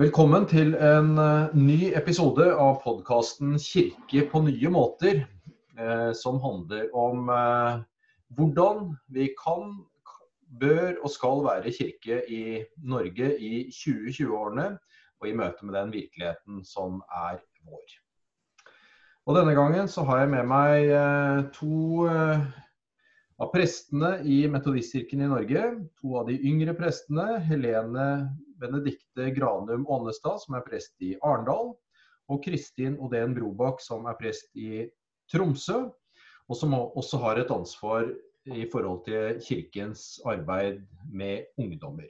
Velkommen til en eh, ny episode av podkasten 'Kirke på nye måter', eh, som handler om eh, hvordan vi kan, bør og skal være kirke i Norge i 2020-årene, og i møte med den virkeligheten som er vår. Og Denne gangen så har jeg med meg to av prestene i Metodistkirken i Norge. To av de yngre prestene. Helene Benedikte Granum Ånestad, som er prest i Arendal. Og Kristin Odén Brobakk, som er prest i Tromsø. Og som også har et ansvar i forhold til kirkens arbeid med ungdommer.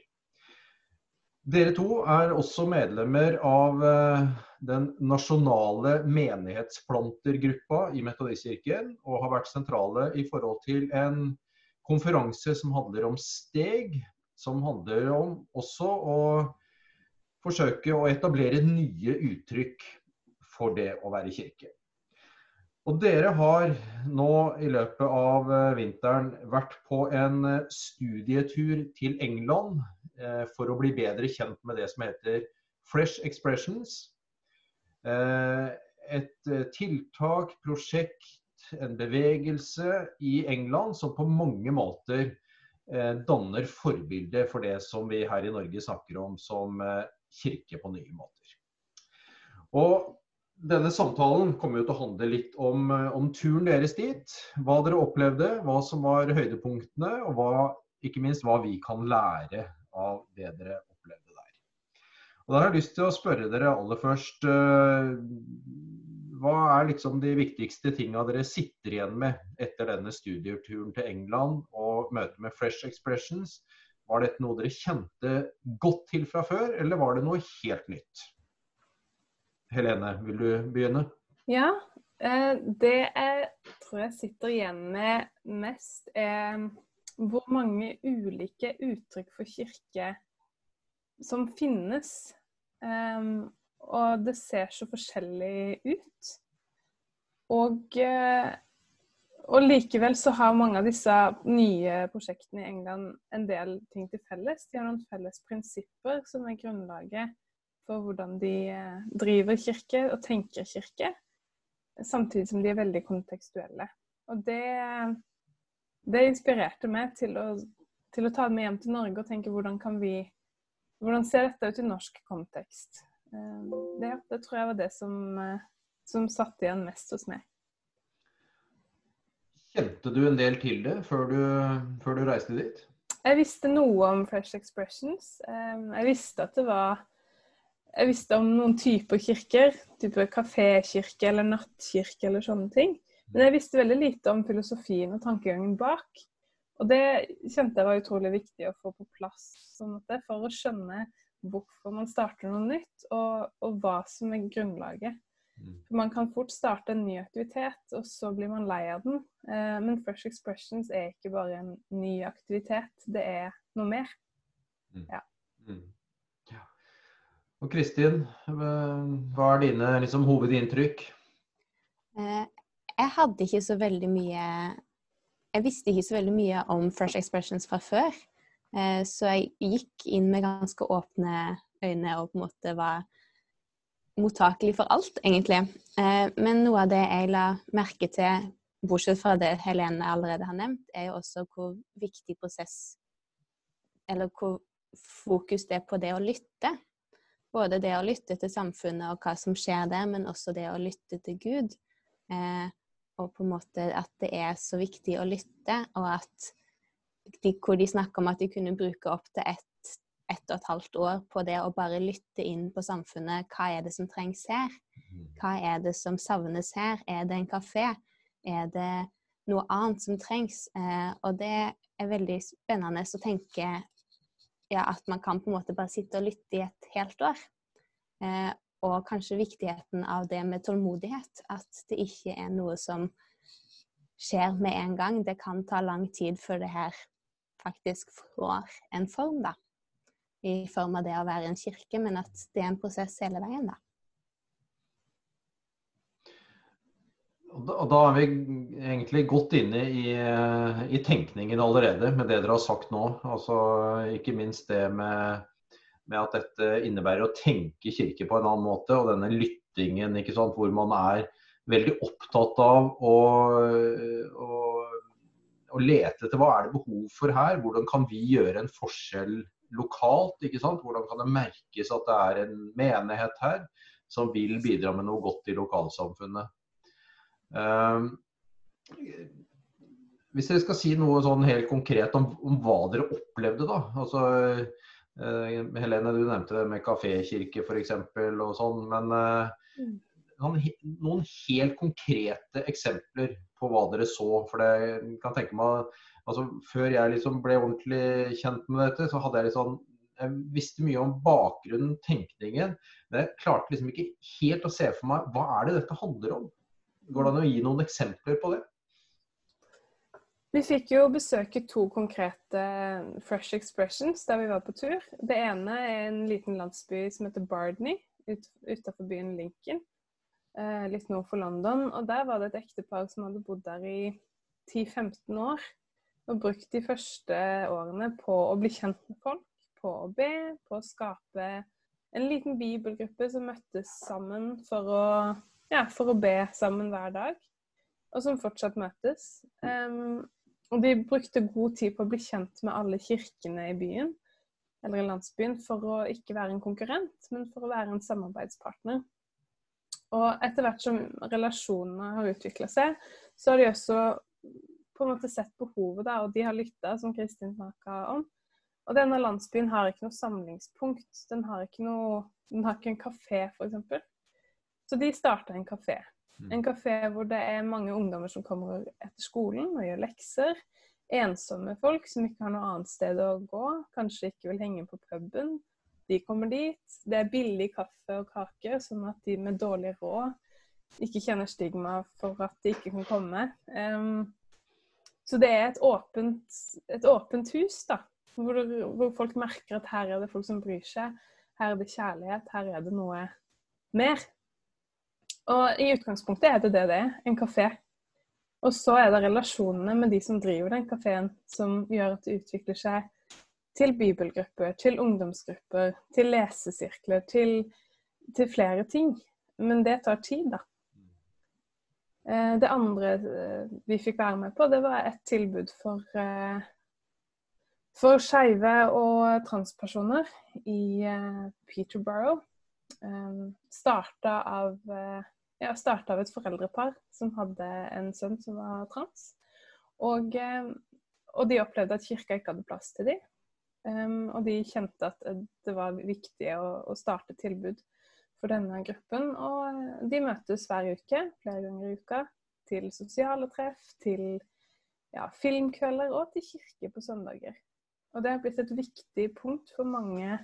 Dere to er også medlemmer av eh, den nasjonale menighetsplantergruppa i Metodistkirken, og har vært sentrale i forhold til en konferanse som handler om steg, som handler om også å forsøke å etablere nye uttrykk for det å være kirke. Og dere har nå i løpet av eh, vinteren vært på en eh, studietur til England eh, for å bli bedre kjent med det som heter Fresh Expressions. Et tiltak, prosjekt, en bevegelse i England som på mange måter danner forbilde for det som vi her i Norge snakker om som kirke på nye måter. Og denne samtalen kommer jo til å handle litt om, eh, om, turen deres dit. Hva dere opplevde, hva som var høydepunktene, og hva, ikke minst hva vi kan lære av det dere opplevde der. Og Da har jeg lyst til å spørre dere aller først Hva er liksom de viktigste tinga dere sitter igjen med etter denne studieturen til England og møtet med Fresh Expressions? Var dette noe dere kjente godt til fra før, eller var det noe helt nytt? Helene, vil du begynne? Ja. Eh, det jeg tror jeg sitter igjen med mest, er hvor mange ulike uttrykk for kirke som finnes. Um, og det ser så forskjellig ut. Og, uh, og, likevel så har mange av disse nye prosjektene i England en del ting til felles. De har noen felles prinsipper som er grunnlaget for hvordan de eh, driver kirke og tenker kirke, samtidig som de er veldig kontekstuelle. Og det, det inspirerte meg til å, til å, ta det med hjem til Norge og tenke hvordan kan vi hvordan ser dette ut i norsk kontekst? Eh, det, det tror jeg var det som, eh, som satt igjen mest hos meg. Kjente du en del til det før du, før du reiste dit? Jeg visste noe om Fresh Expressions. Jeg visste at det var jeg visste om noen typer kirker, type kafékirke eller nattkirke eller sånne ting. Men jeg visste veldig lite om filosofien og tankegangen bak. Og det kjente jeg var utrolig viktig å få på plass sånn for å skjønne hvorfor man starter noe nytt, og, og hva som er grunnlaget. Mm. For Man kan fort starte en ny aktivitet, og så blir man lei av den. Eh, men Fresh Expressions er ikke bare en ny aktivitet, det er noe mer. Mm. Ja. Mm. Og Kristin, hva er dine liksom, hovedinntrykk? Eh, jeg hadde ikke så veldig mye Jeg visste ikke så veldig mye om Fresh Expressions fra før. Eh, så jeg gikk inn med ganske åpne øyne og på en måte var mottakelig for alt, egentlig. Eh, men noe av det jeg la merke til, bortsett fra det Helene allerede har nevnt, er jo også hvor viktig prosess Eller hvor fokus det er på det å lytte. Både det å lytte til samfunnet og hva som skjer der, men også det å lytte til Gud. Eh, og på en måte at det er så viktig å lytte, og at de, hvor de snakker om at de kunne bruke opptil ett ett og et halvt år på det å bare lytte inn på samfunnet. Hva er det som trengs her? Hva er det som savnes her? Er det en kafé? Er det noe annet som trengs? Eh, og det er veldig spennende å tenke ja, at man kan på en måte bare sitte og lytte i et helt år. Eh, og kanskje viktigheten av det med tålmodighet. At det ikke er noe som skjer med en gang. Det kan ta lang tid før det her faktisk får en form, da. I form av det å være en kirke, men at det er en prosess hele veien, da. Og da er vi egentlig godt inne i, i, tenkningen allerede med det dere har sagt nå. Altså, ikke minst det med, med at dette innebærer å tenke kirke på en annen måte, og denne lyttingen sant, hvor man er veldig opptatt av å, å, å lete etter hva er det behov for her, hvordan kan vi gjøre en forskjell lokalt, ikke sant? hvordan kan det merkes at det er en menighet her som vil bidra med noe godt i lokalsamfunnet. Um, hvis dere skal si noe sånn helt konkret om, om hva dere opplevde, da. Altså, uh, Helene, du nevnte det med kafékirke f.eks. og sånn. Men uh, noen, helt konkrete eksempler på hva dere så. For det kan tenke meg altså Før jeg liksom ble ordentlig kjent med dette, så hadde jeg sånn jeg visste mye om bakgrunnen, tenkningen, men jeg klarte liksom ikke helt å se for meg hva er det dette handler om. Går det an å gi noen eksempler på det? Vi fikk jo besøke to konkrete Fresh Expressions da vi var på tur. Det ene er en liten landsby som heter Bardney, ut, utenfor byen Lincoln. Eh, litt nord for London. Og der var det et ektepar som hadde bodd der i 10-15 år. Og brukt de første årene på å bli kjent med folk, på å be, på å skape en liten bibelgruppe som møttes sammen for å, ja, for å be sammen hver dag. Og som fortsatt møtes. Um, og de brukte god tid på å bli kjent med alle kirkene i byen, eller i landsbyen, for å ikke være en konkurrent, men for å være en samarbeidspartner. Og etter hvert som relasjonene har utvikla seg, så har de også på en måte sett behovet, da, og de har lytta, som Kristin snakka om. Og denne landsbyen har ikke noe samlingspunkt. Den har ikke, noe, den har ikke en kafé, f.eks. Så de starta en kafé. Mm. En kafé hvor det er mange ungdommer som kommer etter skolen og gjør lekser. Ensomme folk som ikke har noe annet sted å gå, kanskje ikke vil henge på puben. De kommer dit. Det er billig kaffe og kake, sånn at de med dårlig råd ikke kjenner stigma for at de ikke kan komme. Um, så det er et åpent, et åpent hus, da. Hvor, hvor, folk merker at her er det folk som bryr seg. Her er det kjærlighet. Her er det noe mer. Og i utgangspunktet er det det det er, en kafé. Og så er det relasjonene med de som driver den kafeen, som gjør at det utvikler seg til bibelgrupper, til ungdomsgrupper, til lesesirkler, til, til flere ting. Men det tar tid, da. Eh, det andre eh, vi fikk være med på, det var et tilbud for, eh, for skeive og transpersoner i Peterborough. Starta av ja, av et foreldrepar som hadde en sønn som var trans. Og, og de opplevde at kirka ikke hadde plass til dem. Og de kjente at det var viktig å, å, starte tilbud for denne gruppen. Og de møtes hver uke, flere ganger i uka, til sosiale treff, til ja, filmkvelder og til kirke på søndager. Og det har blitt et viktig punkt for mange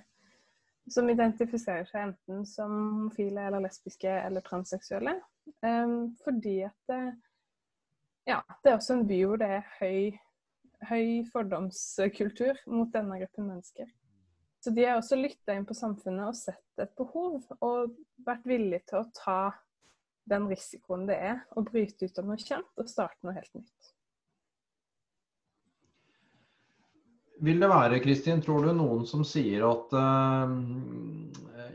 som identifiserer seg enten som homofile eller lesbiske eller transseksuelle. Um, fordi at det, ja, det er også en by hvor det er høy, høy fordomskultur mot denne gruppen mennesker. Så de har også lytta inn på samfunnet og sett et behov, og vært villige til å ta den risikoen det er å bryte ut av noe kjent og starte noe helt nytt. Vil det være, Kristin, tror du, noen som sier at uh,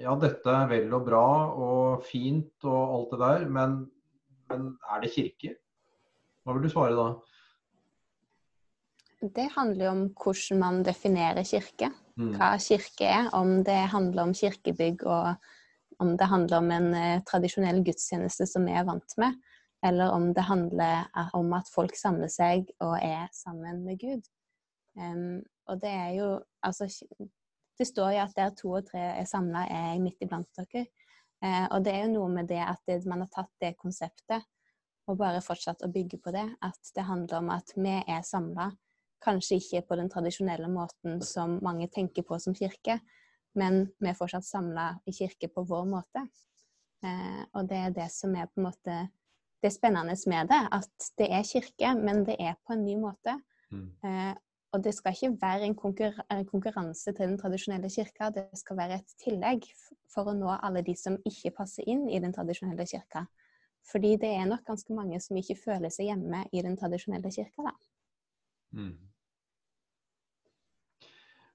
ja, dette er vel og bra og fint og alt det der, men, men er det kirke? Hva vil du svare da? Det handler jo om hvordan man definerer kirke. Mm. Hva kirke er. Om det handler om kirkebygg og om det handler om en uh, tradisjonell gudstjeneste som vi er vant med, eller om det handler om at folk samler seg og er sammen med Gud. Um, og det er jo Altså, det står jo at der to og tre er samla, er jeg midt iblant dere. Uh, og det er jo noe med det at det, man har tatt det konseptet og bare fortsatt å bygge på det. At det handler om at vi er samla. Kanskje ikke på den tradisjonelle måten som mange tenker på som kirke, men vi er fortsatt samla i kirke på vår måte. Eh, og det er det som er på en måte det spennende med det. At det er kirke, men det er på en ny måte. Mm. Eh, og det skal ikke være en, konkurranse til den tradisjonelle kirka, det skal være et tillegg for å nå alle de som ikke passer inn i den tradisjonelle kirka. Fordi det er nok ganske mange som ikke føler seg hjemme i den tradisjonelle kirka, da. Mm.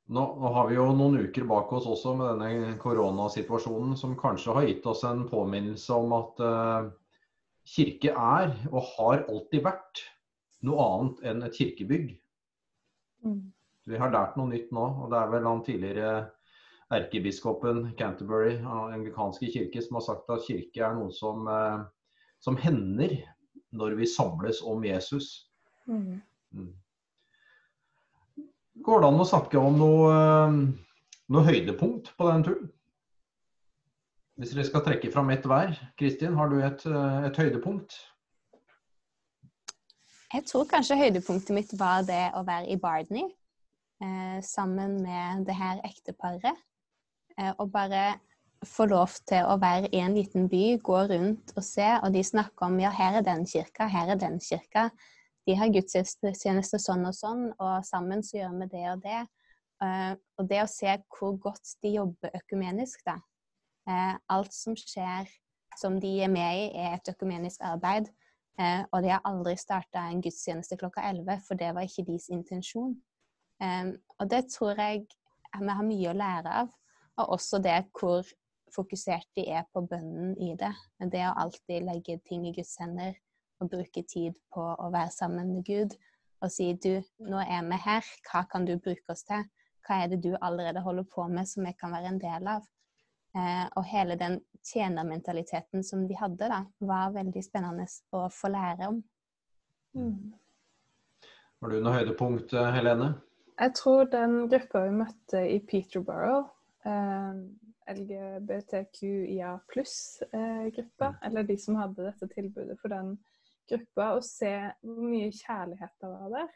Nå, nå, har vi jo noen uker bak oss også med denne koronasituasjonen som kanskje har gitt oss en påminnelse om at uh, kirke er, og har alltid vært, noe annet enn et kirkebygg. Mm. Vi har lært noe nytt nå, og det er vel han tidligere erkebiskopen Canterbury av anglikanske kirke som har sagt at kirke er noe som, uh, som hender når vi samles om Jesus. Mm. Mm. Går det an å snakke om noe, eh, noe høydepunkt på den turen? Hvis dere skal trekke fram ett hver. Kristin, har du et, eh, et, høydepunkt? Jeg tror kanskje høydepunktet mitt var det å være i Bardney eh, sammen med det her ekteparet. Eh, og bare få lov til å være i en liten by, gå rundt og se, og de snakker om ja, her er den kirka, her er den kirka de har gudstjeneste sånn og sånn, og sammen så gjør vi det og det. Uh, og det å se hvor godt de jobber økumenisk, da. Uh, alt som skjer som de er med i, er et økumenisk arbeid. Uh, og de har aldri starta en gudstjeneste klokka 11, for det var ikke deres intensjon. Og det tror jeg vi har mye å lære av. Og også det hvor fokusert de er på bønnen i det. Det å alltid legge ting i Guds hender og bruke tid på å være sammen med Gud og si du, nå er vi her, hva kan du bruke oss til? Hva er det du allerede holder på med som jeg kan være en del av? Eh, og hele den tjenermentaliteten som de hadde, da, var veldig spennende å få lære om. Mm. Har du noe høydepunkt, eh, Helene? Jeg tror den gruppa vi møtte i Peterborough, eh, LGBTQIA pluss-gruppa, eh, eller de som hadde dette tilbudet for den gruppa og se hvor mye kjærlighet det var der.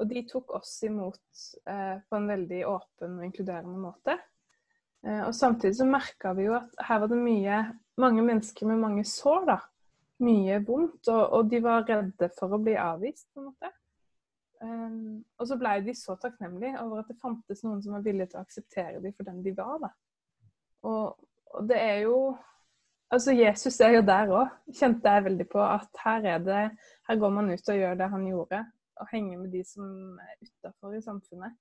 Og de tok oss imot eh, på en veldig åpen og inkluderende måte. Eh, og samtidig så merka vi jo at her var det mye, mange mennesker med mange sår, da. Mye vondt, og, og de var redde for å bli avvist, på en måte. Um, og så blei de så takknemlige over at det fantes noen som var villige til å akseptere dem for den de var. da. Og, og det er jo Altså, Jesus er jo der òg, kjente jeg veldig på. At her er det Her går man ut og gjør det han gjorde. Og henger med de som er utafor i samfunnet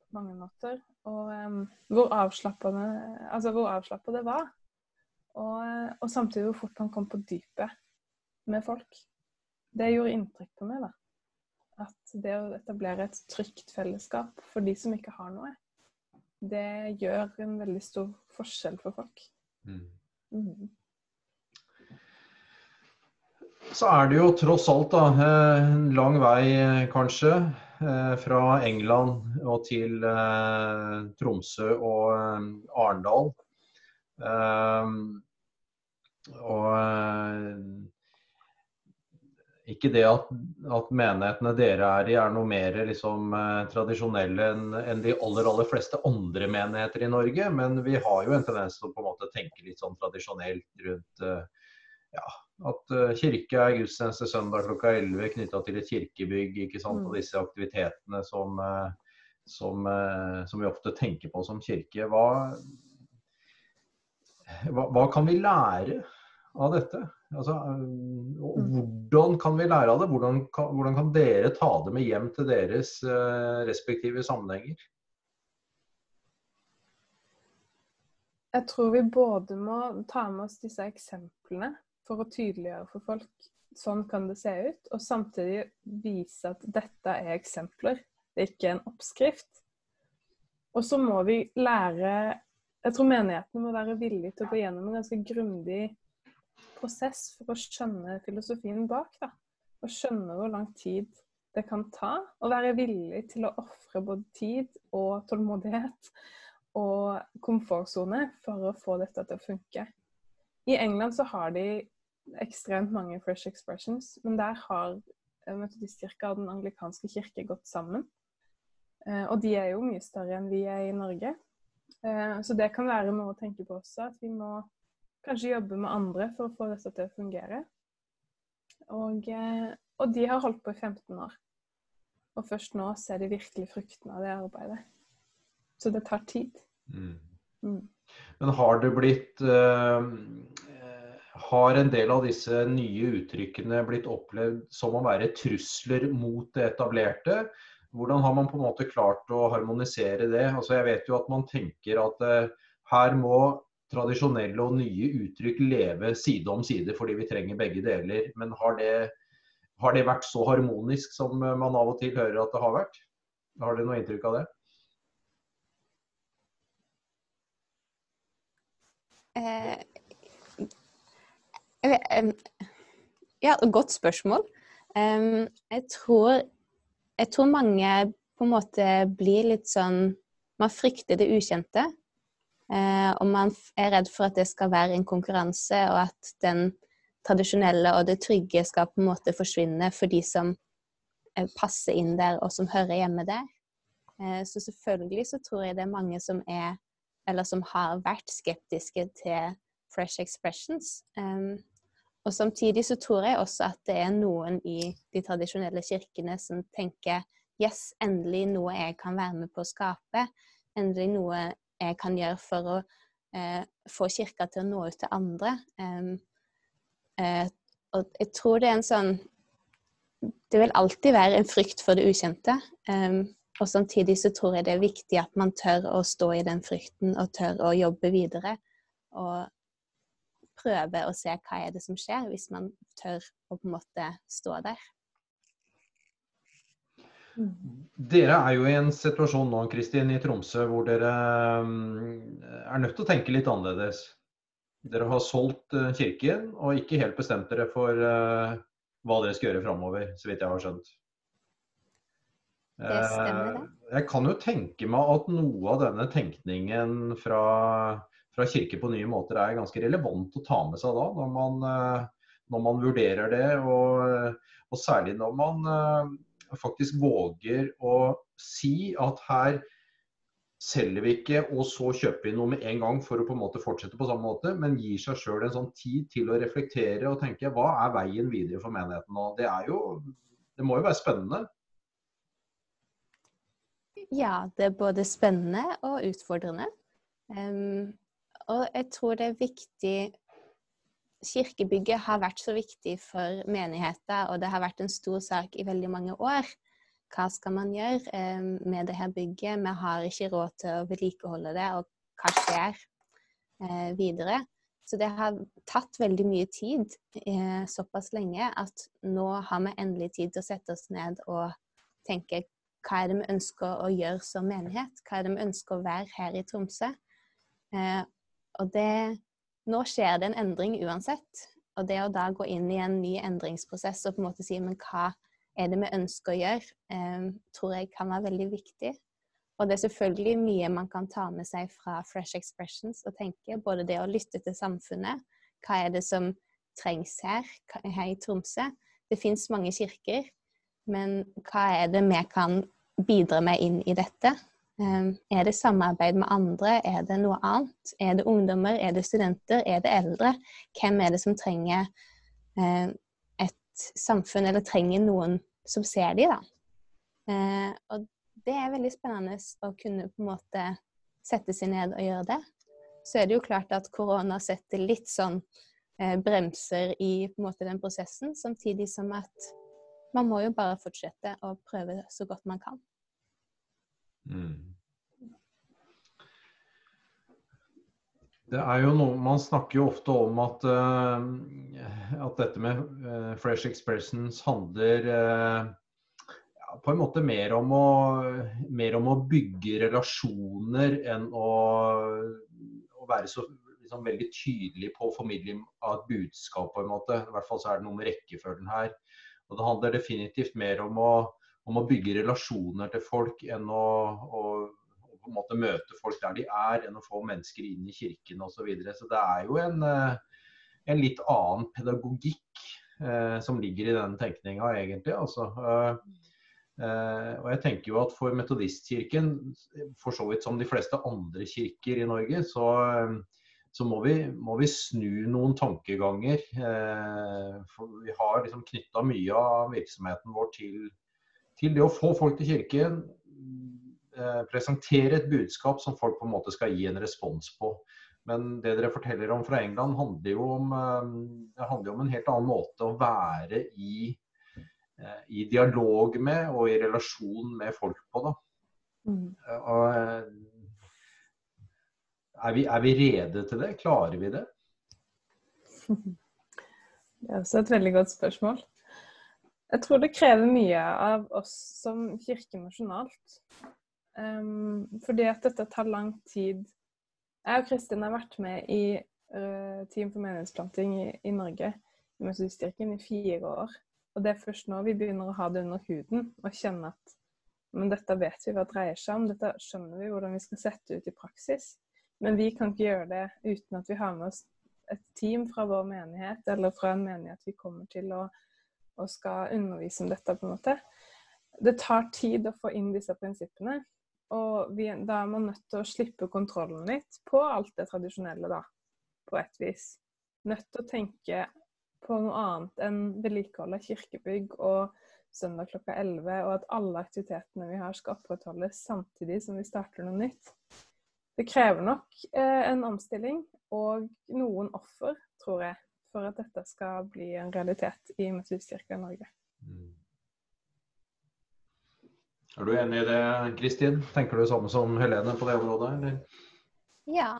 på mange måter. Og um, hvor avslappende Altså hvor avslappa det var. Og, og, samtidig hvor fort han kom på dypet med folk. Det gjorde inntrykk på meg, da. At det å etablere et trygt fellesskap for de som ikke har noe, det gjør en veldig stor forskjell for folk. Mm. Mm så er det jo tross alt da, eh, en lang vei, eh, kanskje, eh, fra England og til Tromsø og Arendal. Og ikke det at, at, menighetene dere er i er noe mer liksom, tradisjonelle enn en de aller aller fleste andre menigheter i Norge, men vi har jo en tendens til å på en måte tenke litt sånn tradisjonelt rundt ja, at uh, kirke er gudstjeneste søndag klokka 11 knytta til et kirkebygg. ikke sant, Og mm. disse aktivitetene som, uh, som, uh, som, vi ofte tenker på som kirke. Hva, hva, hva kan vi lære av dette? Altså, mm. hvordan kan vi lære av det? Hvordan kan, hvordan kan dere ta det med hjem til deres respektive sammenhenger? Jeg tror vi både må ta med oss disse eksemplene for å tydeliggjøre for folk sånn kan det se ut, og samtidig vise at dette er eksempler, det er ikke en oppskrift. Og så må vi lære Jeg tror menighetene må være villige til å gå gjennom en ganske grundig prosess for å skjønne filosofien bak. da. Og skjønne hvor lang tid det kan ta. Og være villig til å ofre både tid og tålmodighet og komfortsone for å få dette til å funke. I England så har de ekstremt mange Fresh Expressions, men der har eh, Metodistkirka og Den anglikanske kirke gått sammen. Eh, og de er jo mye større enn vi er i Norge. Eh, så det kan være noe å tenke på også, at vi må kanskje jobbe med andre for å få dette til å fungere. Og, og de har holdt på i 15 år. Og først nå ser de virkelig fruktene av det arbeidet. Så det tar tid. Mm. Mm. Men har det blitt uh, har en del av disse nye uttrykkene blitt opplevd som å være trusler mot det etablerte? hvordan har man på en måte klart å harmonisere det? Altså Jeg vet jo at man tenker at uh, her må tradisjonelle og nye uttrykk leve side om side fordi vi trenger begge deler. Men har det, har det vært så harmonisk som man av og til hører at det har vært? Har dere noe inntrykk av det? Eh, ja, godt spørsmål. Jeg, tror, jeg tror mange på en måte blir litt sånn Man frykter det ukjente. Uh, og man er redd for at det skal være en konkurranse, og at den tradisjonelle og det trygge skal på en måte forsvinne for de som uh, passer inn der, og som hører hjemme der. Uh, så selvfølgelig så tror jeg det er mange som er, eller som har vært skeptiske til fresh expressions. Og samtidig så tror jeg også at det er noen i de tradisjonelle kirkene som tenker yes, endelig noe jeg kan være med på å skape. Endelig noe jeg kan gjøre for å eh, få kirka til å nå ut til andre. Um, eh, og jeg tror det er en sånn Det vil alltid være en frykt for det ukjente. Um, og samtidig så tror jeg det er viktig at man tør å stå i den frykten og tør å jobbe videre. Og prøve å se hva er det som skjer, hvis man tør å på en måte stå der. Dere er jo i en situasjon nå Kristin, i Tromsø hvor dere mm, er nødt til å tenke litt annerledes. Dere har solgt eh, kirken og ikke helt bestemt dere for eh, hva dere skal gjøre framover, så vidt jeg har skjønt. Det stemmer, det. Eh, jeg kan jo tenke meg at noe av denne tenkningen fra fra kirke på nye måter er ganske relevant å ta med seg da, når man, eh, når man vurderer det. Og, og, særlig når man eh, faktisk våger å si at her selger vi ikke, og så kjøper vi noe med en gang for å på en måte fortsette på samme måte, men gir seg sjøl en sånn tid til å reflektere og tenke hva er veien videre for menigheten nå. Det, er jo, det må jo være spennende? Ja, det er både spennende og utfordrende. Um, og jeg tror det er viktig Kirkebygget har vært så viktig for menigheter, og det har vært en stor sak i veldig mange år. Hva skal man gjøre eh, med det her bygget? Vi har ikke råd til å vedlikeholde det, og hva skjer eh, videre? Så det har tatt veldig mye tid eh, såpass lenge at nå har vi endelig tid til å sette oss ned og tenke hva er det vi ønsker å gjøre som menighet? Hva er det vi ønsker å være her i Tromsø? Og det Nå skjer det en endring uansett. Og det å da gå inn i en ny endringsprosess og på en måte si men hva er det vi ønsker å gjøre, eh, tror jeg kan være veldig viktig. Og det er selvfølgelig mye man kan ta med seg fra Fresh Expressions og tenke. Både det å lytte til samfunnet. Hva er det som trengs her, her i Tromsø? Det fins mange kirker, men hva er det vi kan bidra med inn i dette? Ehm, er det samarbeid med andre? Er det noe annet? Er det ungdommer? Er det studenter? Er det eldre? Hvem er det som trenger ehm, et samfunn, eller trenger noen som ser dem, da? Ehm, og det er veldig spennende å kunne på en måte sette seg ned og gjøre det. Så er det jo klart at korona setter litt sånn eh, bremser i på en måte den prosessen, samtidig som at man må jo bare fortsette å prøve så godt man kan. Mm. Det er jo noe, Man snakker jo ofte om at, uh, at dette med uh, Fresh Expressions handler uh, ja, på en måte mer om, å, mer om å bygge relasjoner enn å, å være så liksom, veldig tydelig på formidling av et budskap. på en måte. I hvert fall så er det noe med rekkefølgen her. Og Det handler definitivt mer om å om å bygge relasjoner til folk enn å, å, å, på en måte møte folk der de er, enn å få mennesker inn i kirken osv. Så, videre. så det er jo en, eh, en litt annen pedagogikk eh, som ligger i den tenkninga, egentlig. altså. Eh, eh, og jeg tenker jo at For Metodistkirken, for så vidt som de fleste andre kirker i Norge, så, eh, så må, vi, må, vi, snu noen tankeganger. Eh, for vi har liksom knytta mye av virksomheten vår til til det å få folk til kirken, eh, presentere et budskap som folk på en måte skal gi en respons på. Men det dere forteller om fra England, handler jo om, eh, handler om en helt annen måte å være i, eh, i dialog med og i relasjon med folk på. da. Mm. Er, vi, er vi rede til det? Klarer vi det? Det er også et veldig godt spørsmål. Jeg tror det krever mye av oss som kirke nasjonalt. Um, fordi at dette tar lang tid. Jeg og Kristin har vært med i uh, Team for menighetsplanting i, i Norge, i Metodistkirken, i fire år. Og det er først nå vi begynner å ha det under huden og kjenne at men dette vet vi hva dreier seg om, dette skjønner vi hvordan vi skal sette ut i praksis. Men vi kan ikke gjøre det uten at vi har med oss et team fra vår menighet, eller fra en menighet vi kommer til å, og skal undervise om dette, på en måte. Det tar tid å få inn disse prinsippene. Og vi, da er man nødt til å slippe kontrollen litt på alt det tradisjonelle, da. På et vis. Nødt til å tenke på noe annet enn vedlikehold av kirkebygg og søndag klokka 11, og at alle aktivitetene vi har skal opprettholdes samtidig som vi starter noe nytt. Det krever nok eh, en omstilling og noen offer, tror jeg, for at dette skal bli en realitet i Metodistkirka i Norge. Mm. Er du enig i det, Kristin? Tenker du det samme som Helene på det området? Eller? Ja,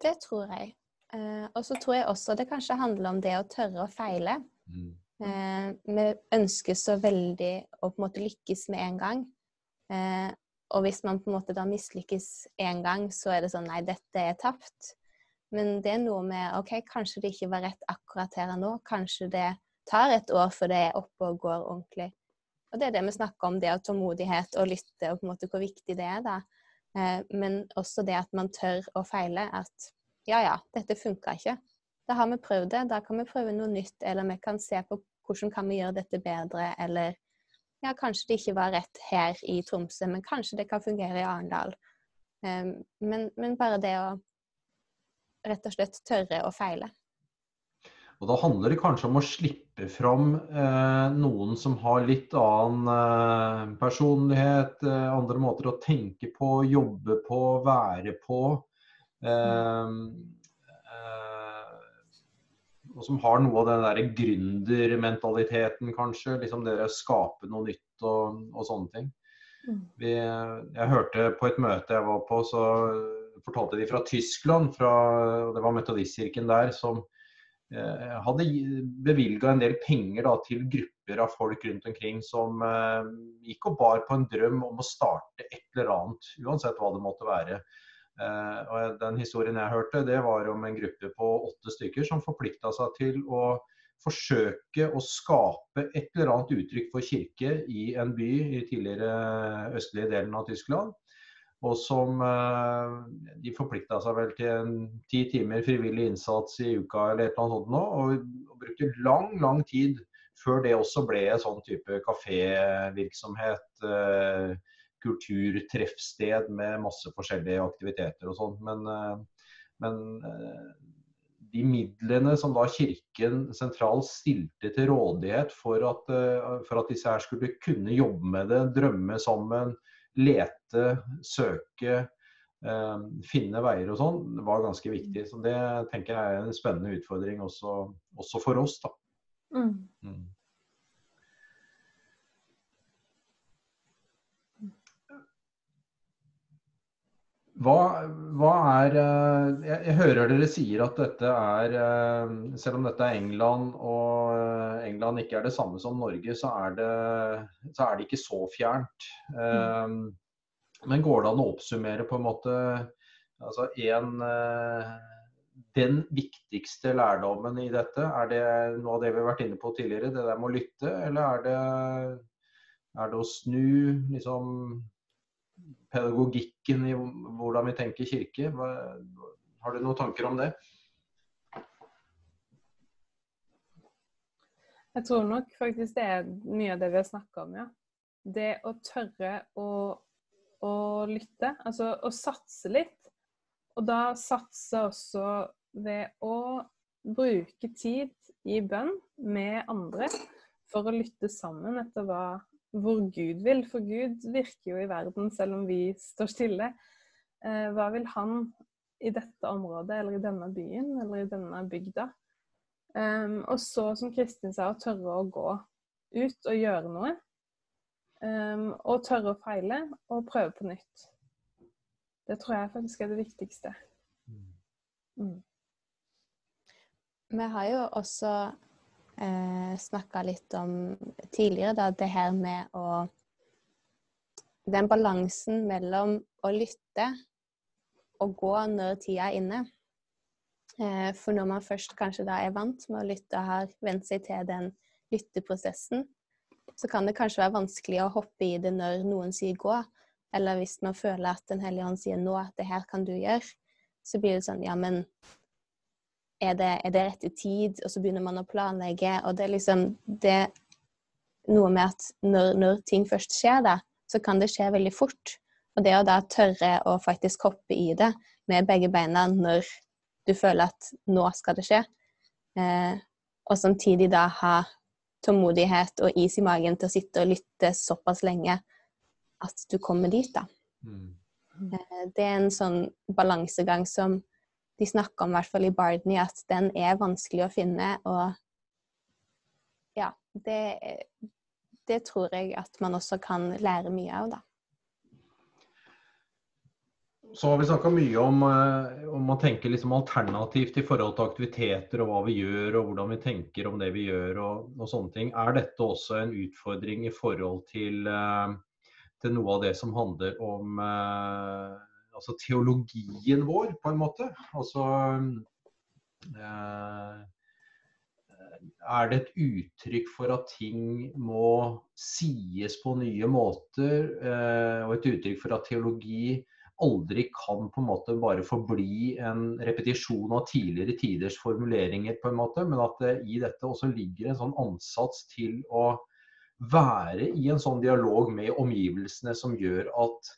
det tror jeg. Eh, og så tror jeg også det kanskje handler om det å tørre å feile. Mm. Eh, vi ønsker så veldig å på en måte lykkes med en gang. Eh, og hvis man på en måte da mislykkes én gang, så er det sånn Nei, dette er tapt. Men det er noe med OK, kanskje det ikke var rett akkurat her og nå. Kanskje det tar et år før det er oppe og går ordentlig. Og det er det vi snakker om, det å tålmodighet og lytte, og på en måte hvor viktig det er. da. Eh, men også det at man tør å feile. At ja, ja, dette funka ikke. Da har vi prøvd det. Da kan vi prøve noe nytt, eller vi kan se på hvordan kan vi gjøre dette bedre, eller ja, kanskje det ikke var rett her i Tromsø, men kanskje det kan fungere i Arendal. Eh, men, men bare det å rett og slett tørre å feile. Og Da handler det kanskje om å slippe fram eh, noen som har litt annen eh, personlighet, eh, andre måter å tenke på, jobbe på, være på. Eh, eh, og som har noe av den der gründermentaliteten, kanskje. liksom Det å skape noe nytt og, og sånne ting. Mm. Vi, jeg hørte på et møte jeg var på, så fortalte de fra Tyskland, fra, det var metodistkirken der, som Eh, hadde bevilga en del penger da, til grupper av folk rundt omkring som eh, gikk og bar på en drøm om å starte et eller annet, uansett hva det måtte være. Eh, og Den historien jeg hørte, det var om en gruppe på åtte stykker som forplikta seg til å forsøke å skape et eller annet uttrykk for kirke i en by i tidligere østlige delen av Tyskland. Og som eh, De forplikta seg vel til en ti timer frivillig innsats i uka eller et eller annet sånt nå, og, og brukte lang, lang tid før det også ble en sånn type kafévirksomhet. Eh, kulturtreffsted med masse forskjellige aktiviteter og sånn. Men, eh, men eh, de midlene som da Kirken sentralt stilte til rådighet for at, for at disse her skulle kunne jobbe med det, drømme sammen, lete, søke, eh, finne veier og sånn, var ganske viktig. Så det tenker jeg er en spennende utfordring også, også for oss. da. Mm. Hva, hva, er eh, jeg, jeg, hører dere sier at dette er eh, Selv om dette er England, og eh, England ikke er det samme som Norge, så er det, så er det ikke så fjernt. Mm. Men går det an å oppsummere på en måte altså en, Den viktigste lærdommen i dette, er det noe av det vi har vært inne på tidligere, det der med å lytte, eller er det, er det å snu liksom pedagogikken i hvordan vi tenker kirke. har du noen tanker om det? Jeg tror nok faktisk det er mye av det vi har snakka om, ja. Det å tørre å, å, lytte, altså å satse litt. Og da satse også ved å bruke tid i bønn med andre for å lytte sammen etter hva hvor Gud vil. For Gud virker jo i verden selv om vi står stille. Eh, hva vil han i dette området, eller i denne byen, eller i denne bygda? Um, og så, som Kristin sa, å tørre å gå ut og gjøre noe. Um, og tørre å feile og prøve på nytt. Det tror jeg faktisk er det viktigste. Mm. Vi har jo også eh, snakka litt om tidligere da, det her med å Den balansen mellom å lytte og gå når tida er inne. Eh, for når man først kanskje da er vant med å lytte og har vent seg til den lytteprosessen, så kan det kanskje være vanskelig å hoppe i det når noen sier gå. Eller hvis man føler at Den hellige ånd sier nå, det her kan du gjøre, så blir det sånn ja, men er det, er det rette tid? Og så begynner man å planlegge, og det er liksom det noe med at når, når, ting først skjer, da, så kan det skje veldig fort. Og det å da tørre å faktisk hoppe i det med begge beina når du føler at nå skal det skje, eh, og samtidig da ha tålmodighet og is i magen til å sitte og lytte såpass lenge at du kommer dit, da. Mm. Eh, det er en sånn balansegang som de snakker om, i hvert fall i Bardney, at den er vanskelig å finne. Og ja, det, det tror jeg at man også kan lære mye av, da. Så har vi snakka mye om, eh, om å tenke liksom alternativt i forhold til aktiviteter og hva vi gjør og hvordan vi tenker om det vi gjør og, og sånne ting. Er dette også en utfordring i forhold til, eh, til noe av det som handler om eh, altså teologien vår, på en måte. Altså eh, Er det et uttrykk for at ting må sies på nye måter? Eh, og et uttrykk for at teologi aldri kan på en måte bare forbli en repetisjon av tidligere tiders formuleringer, på en måte, men at det i dette også ligger en sånn ansats til å være i en sånn dialog med omgivelsene som gjør at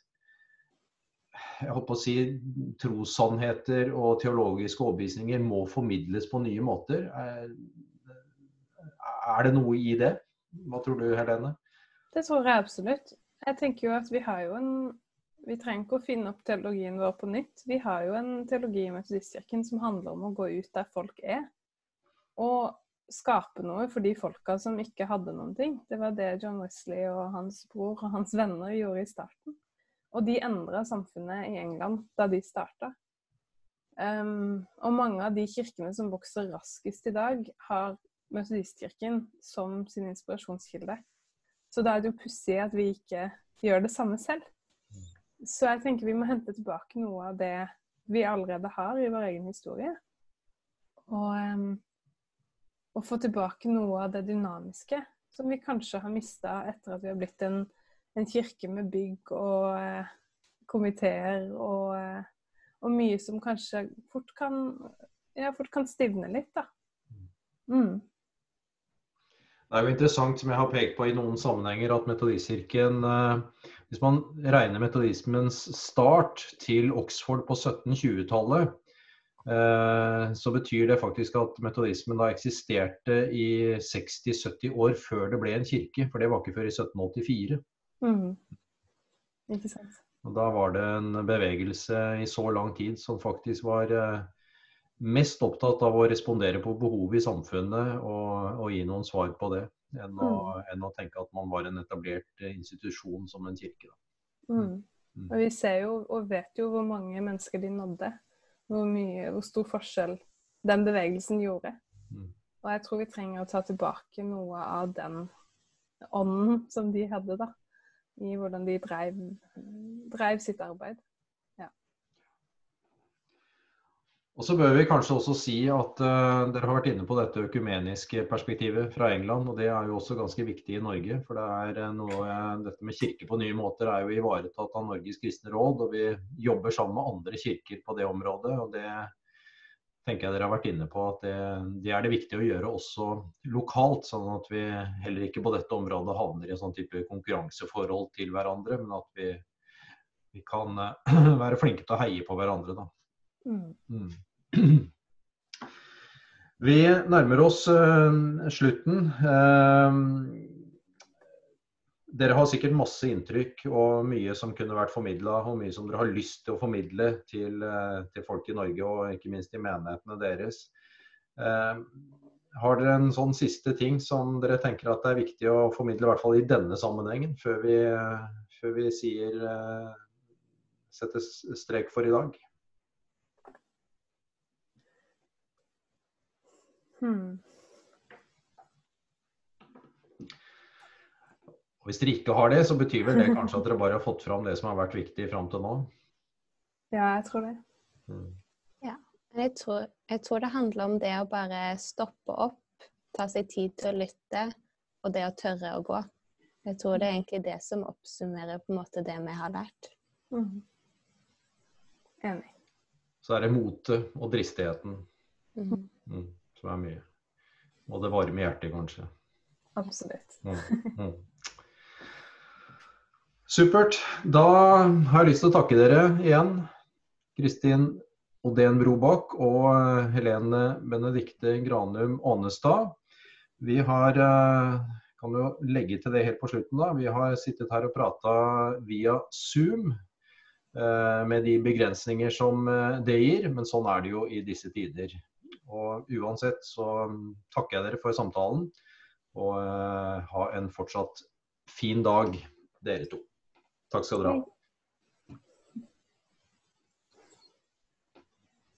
jeg på å si, trossannheter og teologiske overbevisninger må formidles på nye måter. Er det noe i det? Hva tror du, Helene? Det tror jeg absolutt. Jeg tenker jo at vi har jo en Vi trenger ikke å finne opp teologien vår på nytt. Vi har jo en teologi i Metodistkirken som handler om å gå ut der folk er. Og skape noe for de folka som ikke hadde noen ting. Det var det John Wesley og hans bror og hans venner gjorde i starten. Og de endra samfunnet i England da de starta. Um, og mange av de kirkene som vokser raskest i dag, har Metodistkirken som sin inspirasjonskilde. Så da er det jo pussig at vi ikke gjør det samme selv. Så jeg tenker vi må hente tilbake noe av det vi allerede har i vår egen historie. Og, um, og få tilbake noe av det dynamiske som vi kanskje har mista etter at vi har blitt en en kirke med bygg og eh, komiteer og, eh, og, mye som kanskje fort kan, ja, fort kan stivne litt, da. Mm. Det er jo interessant, som jeg har pekt på i noen sammenhenger, at metodistkirken eh, Hvis man regner metodismens start til Oxford på 1720-tallet, eh, så betyr det faktisk at metodismen da eksisterte i 60-70 år før det ble en kirke. For det var ikke før i 1784. Mm. Ikke sant. Og da var det en bevegelse i så lang tid som faktisk var eh, mest opptatt av å respondere på behovet i samfunnet og, og gi noen svar på det, enn å, mm. enn å, tenke at man var en etablert institusjon som en kirke. Mm. mm. Mm. Og vi ser jo og vet jo hvor mange mennesker de nådde. Hvor, mye, hvor stor forskjell den bevegelsen gjorde. Mm. Og jeg tror vi trenger å ta tilbake noe av den ånden som de hadde, da i hvordan de drev, drev sitt arbeid. Ja. Og så bør vi kanskje også si at uh, dere har vært inne på dette økumeniske perspektivet fra England. og Det er jo også ganske viktig i Norge. For det er eh, noe, dette med kirke på nye måter er jo ivaretatt av Norges kristne råd. Og vi jobber sammen med andre kirker på det området. og det tenker jeg dere har vært inne på at det, det, er det viktig å gjøre også lokalt. Sånn at vi heller ikke på dette området havner i en sånn type konkurranseforhold til hverandre, men at vi, vi kan uh, være flinke til å heie på hverandre. Da. Mm. Mm. Vi nærmer oss uh, slutten. Uh, dere har sikkert masse inntrykk og mye som kunne vært formidla, og mye som dere har lyst til å formidle til, eh, til, folk i Norge og ikke minst i menighetene deres. Eh, har dere en sånn siste ting som dere tenker at det er viktig å formidle, i hvert fall i denne sammenhengen, før vi, før vi sier eh, setter strek for i dag? Hmm. Hvis dere ikke har det, så betyr vel det kanskje at dere bare har fått fram det som har vært viktig fram til nå? Ja, jeg tror det. Mm. Ja. Jeg tror, jeg tror, det handler om det å bare stoppe opp, ta seg tid til å lytte, og det å tørre å gå. Jeg tror det er egentlig det som oppsummerer på en måte det vi har lært. Mm. Enig. Så er det motet og dristigheten mm. Mm, som er mye. Og det varme hjertet, kanskje. Absolutt. Supert. Da har jeg lyst til å takke dere igjen. Kristin Odén Brobakk og eh, Helene Benedikte Granum Ånestad. Vi har eh, kan jo legge til det helt på slutten da. Vi har sittet her og prata via Zoom eh, med de begrensninger som det gir, men sånn er det jo i disse tider. Og uansett så takker jeg dere for samtalen, og ha en fortsatt fin dag, dere to. Takk skal dere ha.